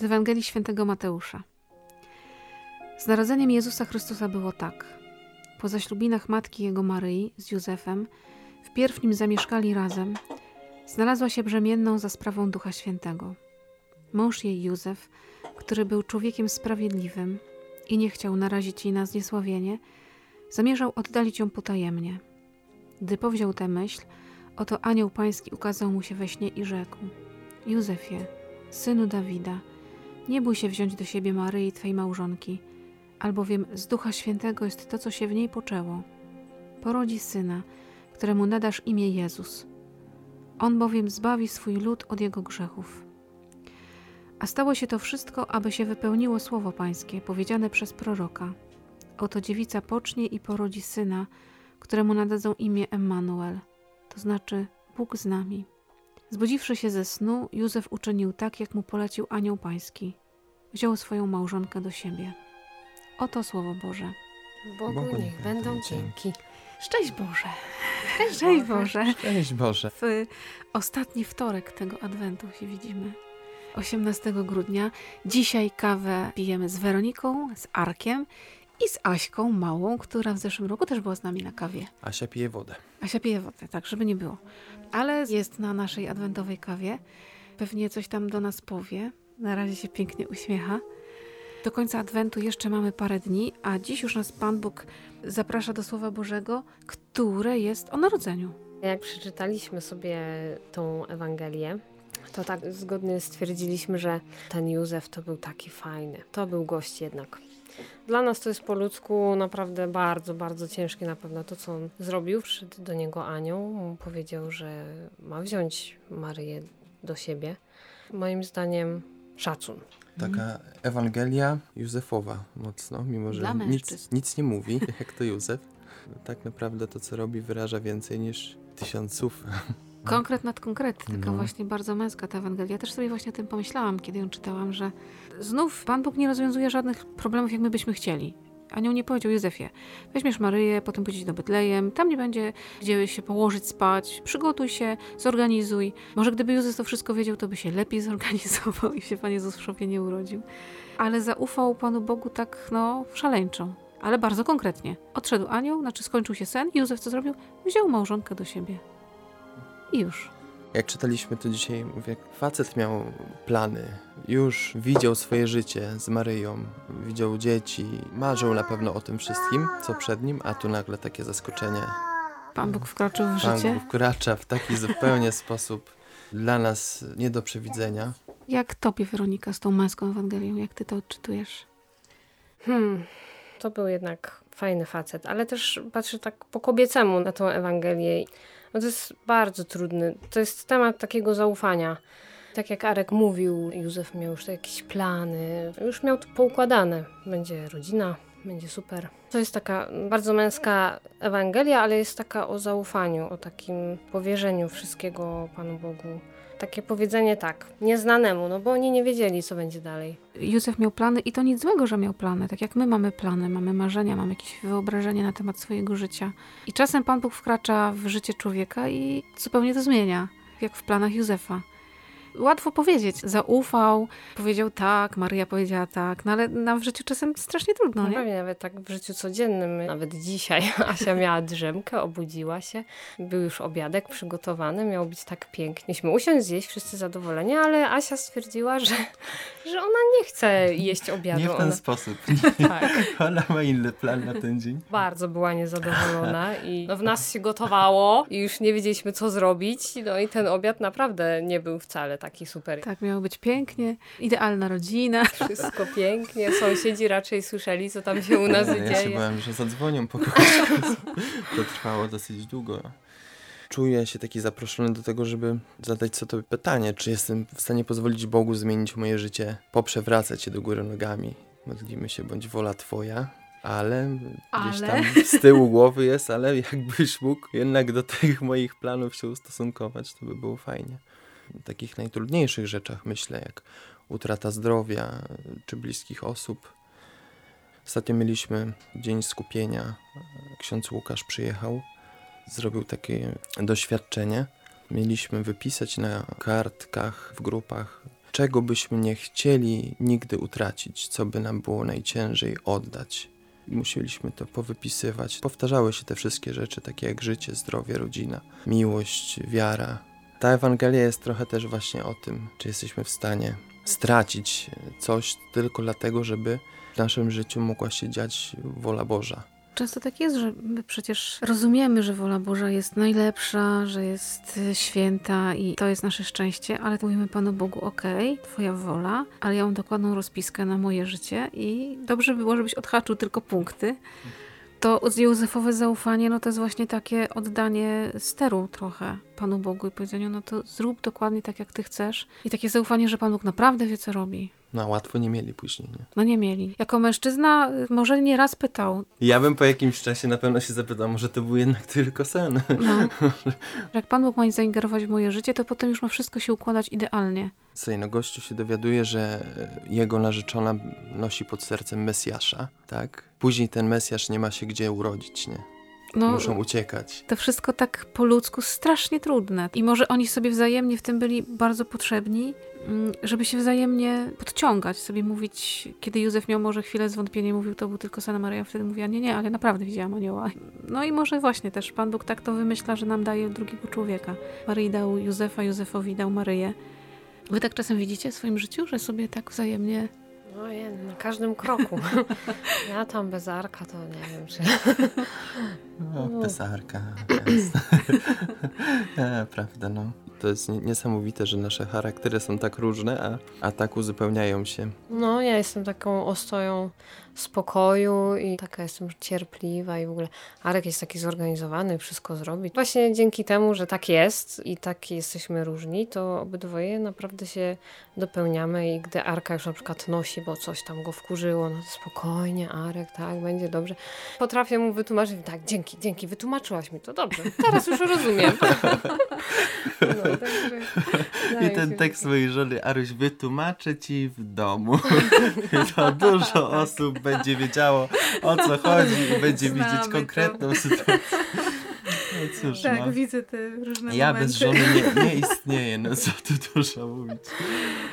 Z Ewangelii Świętego Mateusza. Z narodzeniem Jezusa Chrystusa było tak. Po zaślubinach matki jego Maryi z Józefem, wpierw nim zamieszkali razem, znalazła się brzemienną za sprawą Ducha Świętego. Mąż jej Józef, który był człowiekiem sprawiedliwym i nie chciał narazić jej na zniesławienie, zamierzał oddalić ją potajemnie. Gdy powziął tę myśl, oto anioł pański ukazał mu się we śnie i rzekł: Józefie, synu Dawida, nie bój się wziąć do siebie Maryi, twej małżonki, albowiem z Ducha Świętego jest to, co się w niej poczęło. Porodzi syna, któremu nadasz imię Jezus. On bowiem zbawi swój lud od jego grzechów. A stało się to wszystko, aby się wypełniło słowo Pańskie, powiedziane przez proroka. Oto dziewica pocznie i porodzi syna, któremu nadadzą imię Emmanuel, to znaczy Bóg z nami. Zbudziwszy się ze snu, Józef uczynił tak, jak mu polecił anioł pański. Wziął swoją małżonkę do siebie. Oto słowo Boże. Bogu, Bogu niech będą dzięki. Szczęść Boże! Szczęść Szczęść Boże. Boże! Cześć Boże. W ostatni wtorek tego adwentu się widzimy. 18 grudnia. Dzisiaj kawę pijemy z Weroniką, z Arkiem i z Aśką Małą, która w zeszłym roku też była z nami na kawie. Asia pije wodę. Asia pije wodę, tak, żeby nie było. Ale jest na naszej adwentowej kawie. Pewnie coś tam do nas powie. Na razie się pięknie uśmiecha. Do końca adwentu jeszcze mamy parę dni, a dziś już nas Pan Bóg zaprasza do Słowa Bożego, które jest o narodzeniu. Jak przeczytaliśmy sobie tą Ewangelię, to tak zgodnie stwierdziliśmy, że ten Józef to był taki fajny. To był gość jednak. Dla nas to jest po ludzku naprawdę bardzo, bardzo ciężkie na pewno to, co on zrobił. Przyszedł do niego anioł, mu powiedział, że ma wziąć Maryję do siebie. Moim zdaniem szacun. Taka Ewangelia Józefowa mocno, mimo że nic, nic nie mówi, jak to Józef. Tak naprawdę to, co robi, wyraża więcej niż tysiąc słów. Konkret nad konkret, taka No. właśnie bardzo męska ta Ewangelia. Też sobie właśnie o tym pomyślałam, kiedy ją czytałam, że znów Pan Bóg nie rozwiązuje żadnych problemów, jak my byśmy chcieli. Anioł nie powiedział Józefie, weźmiesz Maryję, potem pójdziesz do Betlejem, tam nie będzie gdzie się położyć spać, przygotuj się, zorganizuj. Może gdyby Józef to wszystko wiedział, to by się lepiej zorganizował i się Pan Jezus w szopie nie urodził. Ale zaufał Panu Bogu tak, no, szaleńczo, ale bardzo konkretnie. Odszedł anioł, znaczy skończył się sen i Józef co zrobił? Wziął małżonkę do siebie. I już. Jak czytaliśmy to dzisiaj, mówię, facet miał plany, już widział swoje życie z Maryją, widział dzieci, marzył na pewno o tym wszystkim, co przed nim, a tu nagle takie zaskoczenie. Pan Bóg wkroczył w Pan życie. wkracza w taki zupełnie sposób dla nas nie do przewidzenia. Jak tobie, Weronika, z tą męską Ewangelią? Jak ty to odczytujesz? Hmm, to był jednak fajny facet, ale też patrzę tak po kobiecemu na tą Ewangelię. No to jest bardzo trudny. To jest temat takiego zaufania. Tak jak Arek mówił, Józef miał już jakieś plany, już miał to poukładane. Będzie rodzina, będzie super. To jest taka bardzo męska Ewangelia, ale jest taka o zaufaniu, o takim powierzeniu wszystkiego Panu Bogu. Takie powiedzenie tak, nieznanemu, no bo oni nie wiedzieli, co będzie dalej. Józef miał plany i to nic złego, że miał plany. Tak jak my mamy plany, mamy marzenia, mamy jakieś wyobrażenia na temat swojego życia. I czasem Pan Bóg wkracza w życie człowieka i zupełnie to zmienia. Jak w planach Józefa. Łatwo powiedzieć. Zaufał, powiedział tak, Maryja powiedziała tak, no ale nam w życiu czasem strasznie trudno, No nie? pewnie nawet tak w życiu codziennym, nawet dzisiaj Asia miała drzemkę, obudziła się, był już obiadek przygotowany, miał być tak pięknie. Mieliśmy usiąść, zjeść, wszyscy zadowoleni, ale Asia stwierdziła, że, że ona nie chce jeść obiadu. Nie w ten ona, sposób. tak, Ona ma inny plan na ten dzień. bardzo była niezadowolona i no, w nas się gotowało i już nie wiedzieliśmy co zrobić. No i ten obiad naprawdę nie był wcale taki super. Tak, miało być pięknie, idealna rodzina. Wszystko pięknie, sąsiedzi raczej słyszeli co tam się u nas Ja się dzieje. bałem, że zadzwonią po kogoś. To trwało dosyć długo. Czuję się taki zaproszony do tego, żeby zadać sobie to pytanie, czy jestem w stanie pozwolić Bogu zmienić moje życie, poprzewracać się do góry nogami. Modlimy się, bądź wola Twoja, ale gdzieś Ale? tam z tyłu głowy jest, ale jakbyś mógł jednak do tych moich planów się ustosunkować, to by było fajnie. Takich najtrudniejszych rzeczach myślę, jak utrata zdrowia czy bliskich osób. Ostatnio mieliśmy dzień skupienia. Ksiądz Łukasz przyjechał, zrobił takie doświadczenie. Mieliśmy wypisać na kartkach w grupach czego byśmy nie chcieli nigdy utracić, co by nam było najciężej oddać. Musieliśmy to powypisywać. Powtarzały się te wszystkie rzeczy, takie jak życie, zdrowie, rodzina, miłość, wiara. Ta Ewangelia jest trochę też właśnie o tym, czy jesteśmy w stanie stracić coś tylko dlatego, żeby w naszym życiu mogła się dziać wola Boża. Często tak jest, że my przecież rozumiemy, że wola Boża jest najlepsza, że jest święta i to jest nasze szczęście, ale mówimy Panu Bogu, okej, okay, Twoja wola, ale ja mam dokładną rozpiskę na moje życie i dobrze by było, żebyś odhaczył tylko punkty. To Józefowe zaufanie, no to jest właśnie takie oddanie steru trochę Panu Bogu i powiedzenie, no to zrób dokładnie tak, jak Ty chcesz. I takie zaufanie, że Pan Bóg naprawdę wie, co robi. No łatwo nie mieli później, nie? No nie mieli. Jako mężczyzna y, może nie raz pytał. Ja bym po jakimś czasie na pewno się zapytał, może to był jednak tylko sen. No. Jak Pan Bóg ma zaingerować w moje życie, to potem już ma wszystko się układać idealnie. Słuchaj, no gościu się dowiaduje, że jego narzeczona nosi pod sercem Mesjasza, tak? Później ten Mesjasz nie ma się gdzie urodzić, nie? No, Muszą uciekać. To wszystko tak po ludzku strasznie trudne. I może oni sobie wzajemnie w tym byli bardzo potrzebni, żeby się wzajemnie podciągać, sobie mówić, kiedy Józef miał może chwilę zwątpienia, mówił, to był tylko Sana Maria, wtedy mówiła, nie, nie, ale naprawdę widziałam anioła. No i może właśnie też Pan Bóg tak to wymyśla, że nam daje drugiego człowieka. Maryi dał Józefa, Józefowi dał Maryję. Wy tak czasem widzicie w swoim życiu, że sobie tak wzajemnie Ojej, na każdym kroku. Ja tam bez arka to nie wiem, czy... No, bez arka. Prawda, no. To jest niesamowite, że nasze charaktery są tak różne, a, a tak uzupełniają się. No, ja jestem taką ostoją spokoju i taka jestem cierpliwa i w ogóle Arek jest taki zorganizowany, wszystko zrobi. Właśnie dzięki temu, że tak jest i tak jesteśmy różni, to obydwoje naprawdę się dopełniamy i gdy Arka już na przykład nosi, bo coś tam go wkurzyło, no to spokojnie Arek, tak, będzie dobrze. Potrafię mu wytłumaczyć, tak, dzięki, dzięki, wytłumaczyłaś mi to, dobrze, teraz już rozumiem. no, także, I ten tekst mojej żony, Aruś, wytłumaczę ci w domu. to dużo osób będzie wiedziało o co chodzi i będzie Znamy widzieć konkretną to. sytuację. No cóż, tak, no. widzę te różne Ja momenty. bez żony nie, nie istnieję, no co tu dużo mówić.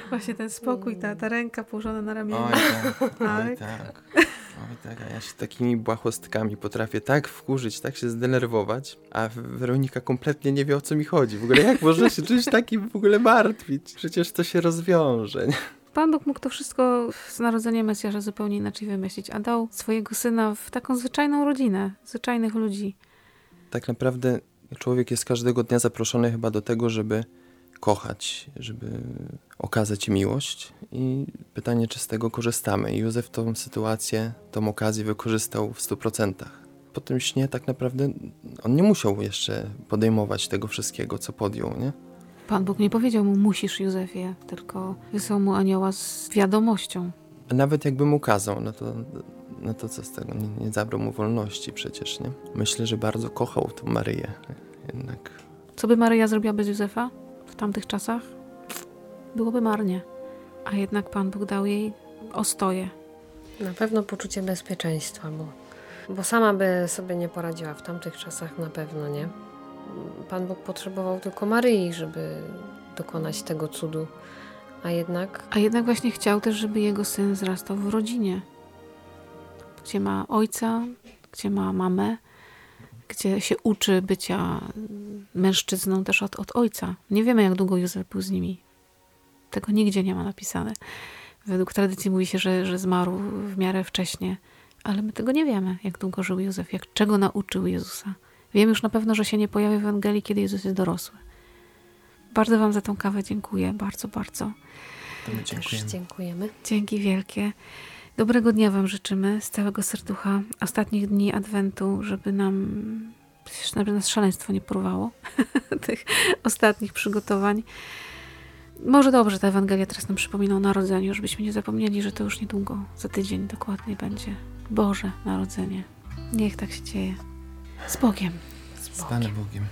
Właśnie ten spokój, ta, ta ręka położona na ramieniu. Oj tak, oj tak. Tak, a ja się takimi błahostkami potrafię tak wkurzyć, tak się zdenerwować, a Weronika kompletnie nie wie o co mi chodzi. W ogóle jak można się czymś takim w ogóle martwić? Przecież to się rozwiąże. Nie? Pan Bóg mógł to wszystko z narodzeniem Mesjasza zupełnie inaczej wymyślić, a dał swojego syna w taką zwyczajną rodzinę, zwyczajnych ludzi. Tak naprawdę człowiek jest każdego dnia zaproszony chyba do tego, żeby kochać, żeby okazać miłość i pytanie, czy z tego korzystamy. I Józef tą sytuację, tą okazję wykorzystał w stu procentach. Po tym śnie tak naprawdę on nie musiał jeszcze podejmować tego wszystkiego, co podjął, nie? Pan Bóg nie powiedział mu musisz Józefie, tylko wysłał mu anioła z wiadomością. Nawet jakby mu kazał, no to, no to co z tego, nie, nie zabrał mu wolności przecież, nie? Myślę, że bardzo kochał tą Maryję jednak. Co by Maryja zrobiła bez Józefa w tamtych czasach? Byłoby marnie. A jednak Pan Bóg dał jej ostoję. Na pewno poczucie bezpieczeństwa, bo, bo sama by sobie nie poradziła w tamtych czasach na pewno, nie? Pan Bóg potrzebował tylko Maryi, żeby dokonać tego cudu. A jednak. A jednak właśnie chciał też, żeby jego syn wzrastał w rodzinie, gdzie ma ojca, gdzie ma mamę, gdzie się uczy bycia mężczyzną też od, od ojca. Nie wiemy, jak długo Józef był z nimi. Tego nigdzie nie ma napisane. Według tradycji mówi się, że, że zmarł w miarę wcześnie, ale my tego nie wiemy, jak długo żył Józef, jak czego nauczył Jezusa. Wiem już na pewno, że się nie pojawi w Ewangelii, kiedy Jezus jest dorosły. Bardzo Wam za tą kawę dziękuję. Bardzo, bardzo. Dziękujemy. dziękujemy. Dzięki wielkie. Dobrego dnia Wam życzymy z całego serducha. Ostatnich dni Adwentu, żeby nam żeby nas szaleństwo nie porwało tych ostatnich przygotowań. Może dobrze ta Ewangelia teraz nam przypomina o narodzeniu, żebyśmy nie zapomnieli, że to już niedługo, za tydzień dokładnie będzie Boże Narodzenie. Niech tak się dzieje. Z, Bogiem. Z Panem Bogiem.